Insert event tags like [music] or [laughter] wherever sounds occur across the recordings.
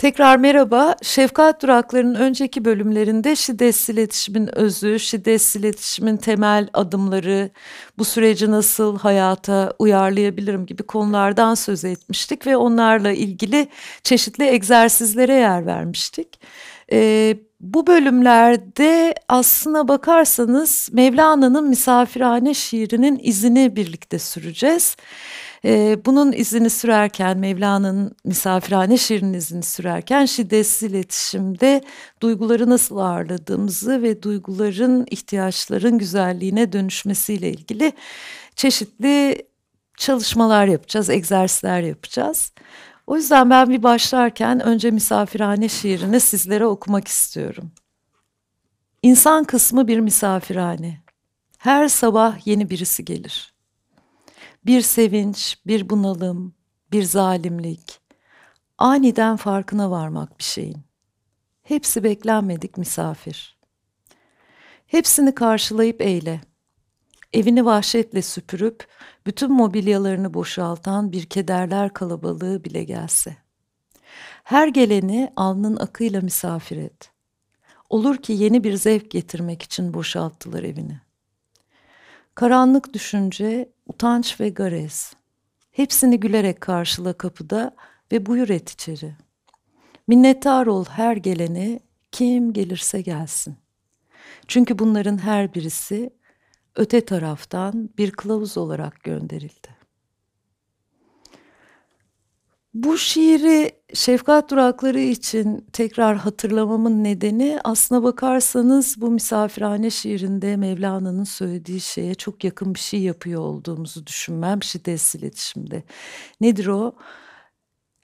Tekrar merhaba. Şefkat Durakları'nın önceki bölümlerinde şiddetsiz iletişimin özü, şiddetsiz iletişimin temel adımları, bu süreci nasıl hayata uyarlayabilirim gibi konulardan söz etmiştik ve onlarla ilgili çeşitli egzersizlere yer vermiştik. Ee, bu bölümlerde aslına bakarsanız Mevlana'nın Misafirhane şiirinin izini birlikte süreceğiz. Ee, bunun izini sürerken Mevlana'nın misafirhane şiirinin izini sürerken şiddetsiz iletişimde duyguları nasıl ağırladığımızı ve duyguların ihtiyaçların güzelliğine dönüşmesiyle ilgili çeşitli çalışmalar yapacağız, egzersizler yapacağız. O yüzden ben bir başlarken önce misafirhane şiirini sizlere okumak istiyorum. İnsan kısmı bir misafirhane. Her sabah yeni birisi gelir. Bir sevinç, bir bunalım, bir zalimlik. Aniden farkına varmak bir şeyin. Hepsi beklenmedik misafir. Hepsini karşılayıp eyle. Evini vahşetle süpürüp bütün mobilyalarını boşaltan bir kederler kalabalığı bile gelse. Her geleni alnın akıyla misafir et. Olur ki yeni bir zevk getirmek için boşalttılar evini. Karanlık düşünce, utanç ve garez. Hepsini gülerek karşıla kapıda ve buyur et içeri. Minnettar ol her gelene, kim gelirse gelsin. Çünkü bunların her birisi öte taraftan bir kılavuz olarak gönderildi. Bu şiiri şefkat durakları için tekrar hatırlamamın nedeni aslına bakarsanız bu misafirhane şiirinde Mevlana'nın söylediği şeye çok yakın bir şey yapıyor olduğumuzu düşünmem şiddetsiz iletişimde. Nedir o?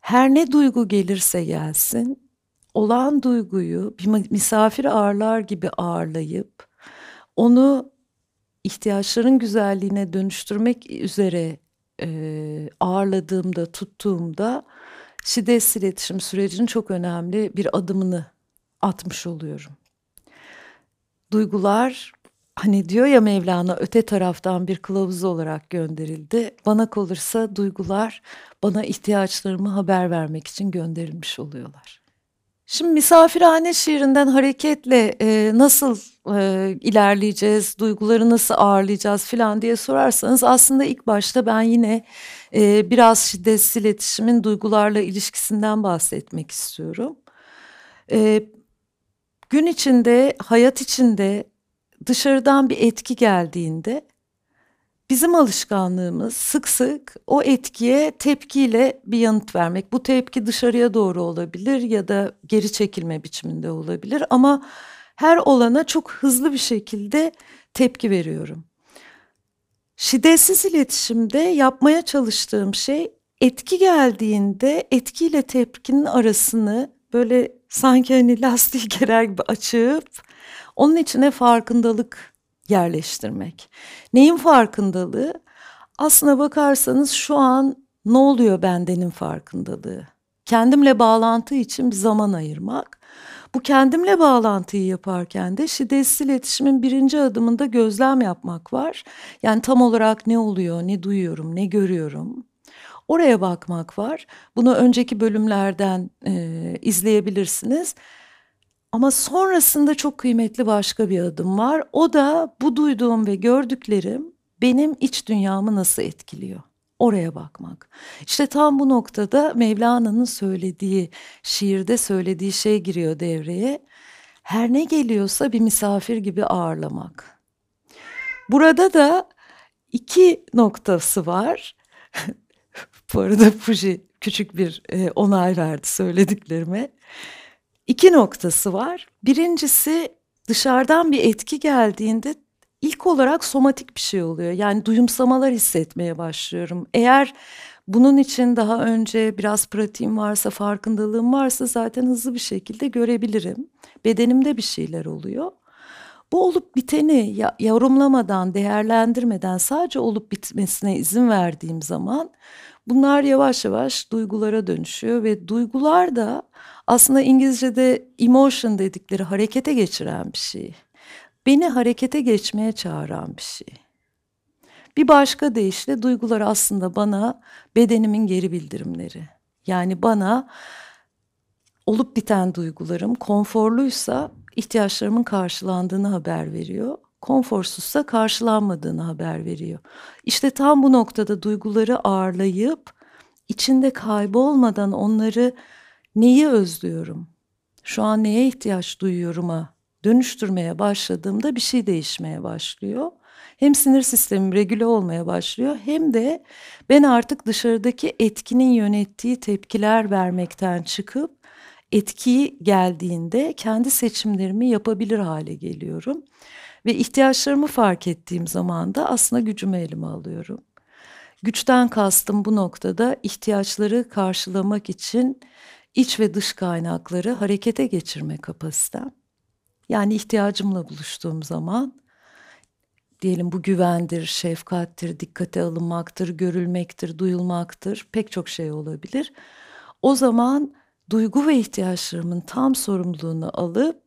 Her ne duygu gelirse gelsin, olan duyguyu bir misafir ağırlar gibi ağırlayıp onu ihtiyaçların güzelliğine dönüştürmek üzere e, ağırladığımda, tuttuğumda şiddetsiz iletişim sürecinin çok önemli bir adımını atmış oluyorum. Duygular hani diyor ya Mevlana öte taraftan bir kılavuz olarak gönderildi. Bana kalırsa duygular bana ihtiyaçlarımı haber vermek için gönderilmiş oluyorlar. Şimdi misafirhane şiirinden hareketle e, nasıl e, ilerleyeceğiz, duyguları nasıl ağırlayacağız filan diye sorarsanız aslında ilk başta ben yine e, biraz şiddetsiz iletişimin duygularla ilişkisinden bahsetmek istiyorum. E, gün içinde, hayat içinde dışarıdan bir etki geldiğinde Bizim alışkanlığımız sık sık o etkiye tepkiyle bir yanıt vermek. Bu tepki dışarıya doğru olabilir ya da geri çekilme biçiminde olabilir ama her olana çok hızlı bir şekilde tepki veriyorum. Şiddetsiz iletişimde yapmaya çalıştığım şey etki geldiğinde etkiyle tepkinin arasını böyle sanki hani [laughs] lastiği gerer gibi açıp onun içine farkındalık yerleştirmek. Neyin farkındalığı? Aslına bakarsanız şu an ne oluyor bendenin farkındalığı. Kendimle bağlantı için bir zaman ayırmak. Bu kendimle bağlantıyı yaparken de şiddetsiz iletişimin birinci adımında gözlem yapmak var. Yani tam olarak ne oluyor, ne duyuyorum, ne görüyorum. Oraya bakmak var. Bunu önceki bölümlerden e, izleyebilirsiniz. Ama sonrasında çok kıymetli başka bir adım var. O da bu duyduğum ve gördüklerim benim iç dünyamı nasıl etkiliyor? Oraya bakmak. İşte tam bu noktada Mevlana'nın söylediği, şiirde söylediği şey giriyor devreye. Her ne geliyorsa bir misafir gibi ağırlamak. Burada da iki noktası var. [laughs] bu arada Fuji küçük bir e, onay verdi söylediklerime. İki noktası var. Birincisi dışarıdan bir etki geldiğinde ilk olarak somatik bir şey oluyor. Yani duyumsamalar hissetmeye başlıyorum. Eğer bunun için daha önce biraz pratiğim varsa, farkındalığım varsa zaten hızlı bir şekilde görebilirim. Bedenimde bir şeyler oluyor. Bu olup biteni yorumlamadan, değerlendirmeden sadece olup bitmesine izin verdiğim zaman bunlar yavaş yavaş duygulara dönüşüyor ve duygular da aslında İngilizce'de emotion dedikleri harekete geçiren bir şey. Beni harekete geçmeye çağıran bir şey. Bir başka deyişle duygular aslında bana bedenimin geri bildirimleri. Yani bana olup biten duygularım konforluysa ihtiyaçlarımın karşılandığını haber veriyor. Konforsuzsa karşılanmadığını haber veriyor. İşte tam bu noktada duyguları ağırlayıp içinde kaybolmadan onları neyi özlüyorum? Şu an neye ihtiyaç duyuyorum'a dönüştürmeye başladığımda bir şey değişmeye başlıyor. Hem sinir sistemim regüle olmaya başlıyor hem de ben artık dışarıdaki etkinin yönettiği tepkiler vermekten çıkıp etki geldiğinde kendi seçimlerimi yapabilir hale geliyorum. Ve ihtiyaçlarımı fark ettiğim zaman da aslında gücümü elime alıyorum. Güçten kastım bu noktada ihtiyaçları karşılamak için iç ve dış kaynakları harekete geçirme kapasitem. Yani ihtiyacımla buluştuğum zaman diyelim bu güvendir, şefkattir, dikkate alınmaktır, görülmektir, duyulmaktır, pek çok şey olabilir. O zaman duygu ve ihtiyaçlarımın tam sorumluluğunu alıp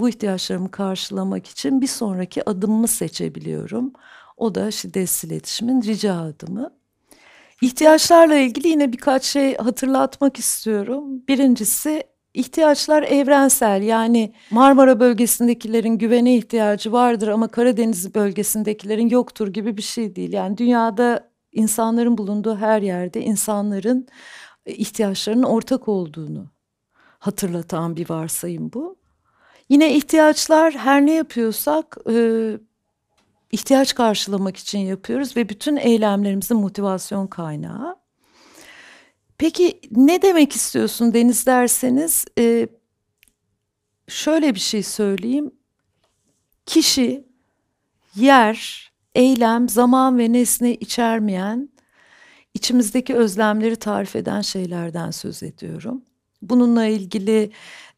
bu ihtiyaçlarımı karşılamak için bir sonraki adımımı seçebiliyorum. O da şiddetsiz iletişimin rica adımı. İhtiyaçlarla ilgili yine birkaç şey hatırlatmak istiyorum. Birincisi ihtiyaçlar evrensel yani Marmara bölgesindekilerin güvene ihtiyacı vardır ama Karadeniz bölgesindekilerin yoktur gibi bir şey değil. Yani dünyada insanların bulunduğu her yerde insanların ihtiyaçlarının ortak olduğunu hatırlatan bir varsayım bu. Yine ihtiyaçlar her ne yapıyorsak e, ihtiyaç karşılamak için yapıyoruz ve bütün eylemlerimizin motivasyon kaynağı. Peki ne demek istiyorsun Deniz derseniz e, şöyle bir şey söyleyeyim. Kişi, yer, eylem, zaman ve nesne içermeyen içimizdeki özlemleri tarif eden şeylerden söz ediyorum. Bununla ilgili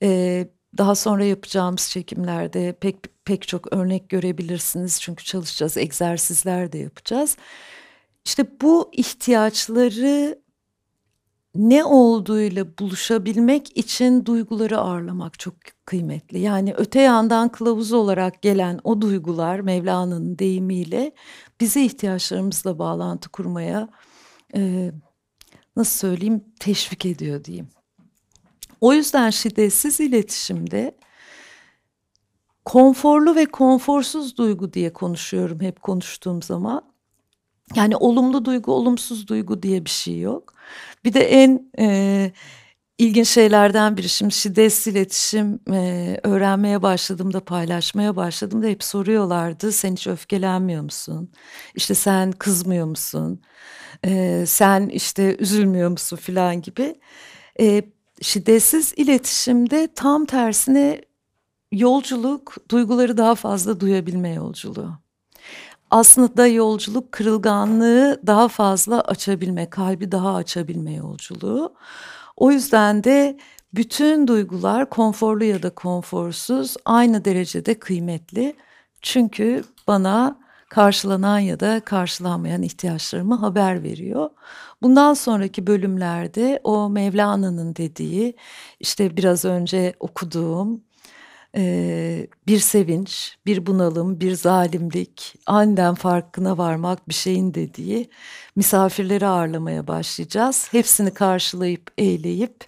e, daha sonra yapacağımız çekimlerde pek pek çok örnek görebilirsiniz. Çünkü çalışacağız, egzersizler de yapacağız. İşte bu ihtiyaçları ne olduğuyla buluşabilmek için duyguları ağırlamak çok kıymetli. Yani öte yandan kılavuz olarak gelen o duygular Mevlana'nın deyimiyle bize ihtiyaçlarımızla bağlantı kurmaya e, nasıl söyleyeyim teşvik ediyor diyeyim. O yüzden şiddetsiz iletişimde konforlu ve konforsuz duygu diye konuşuyorum hep konuştuğum zaman. Yani olumlu duygu, olumsuz duygu diye bir şey yok. Bir de en e, ilginç şeylerden biri şimdi şiddetsiz iletişim e, öğrenmeye başladığımda, paylaşmaya başladığımda hep soruyorlardı. Sen hiç öfkelenmiyor musun? İşte sen kızmıyor musun? E, sen işte üzülmüyor musun filan gibi. E, şiddetsiz iletişimde tam tersine yolculuk duyguları daha fazla duyabilme yolculuğu. Aslında yolculuk kırılganlığı daha fazla açabilme, kalbi daha açabilme yolculuğu. O yüzden de bütün duygular konforlu ya da konforsuz aynı derecede kıymetli. Çünkü bana karşılanan ya da karşılanmayan ihtiyaçlarımı haber veriyor. Bundan sonraki bölümlerde o Mevlana'nın dediği işte biraz önce okuduğum e, bir sevinç, bir bunalım, bir zalimlik, aniden farkına varmak bir şeyin dediği misafirleri ağırlamaya başlayacağız. Hepsini karşılayıp eğleyip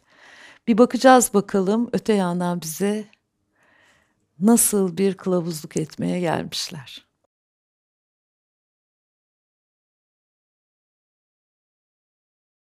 bir bakacağız bakalım öte yandan bize nasıl bir kılavuzluk etmeye gelmişler.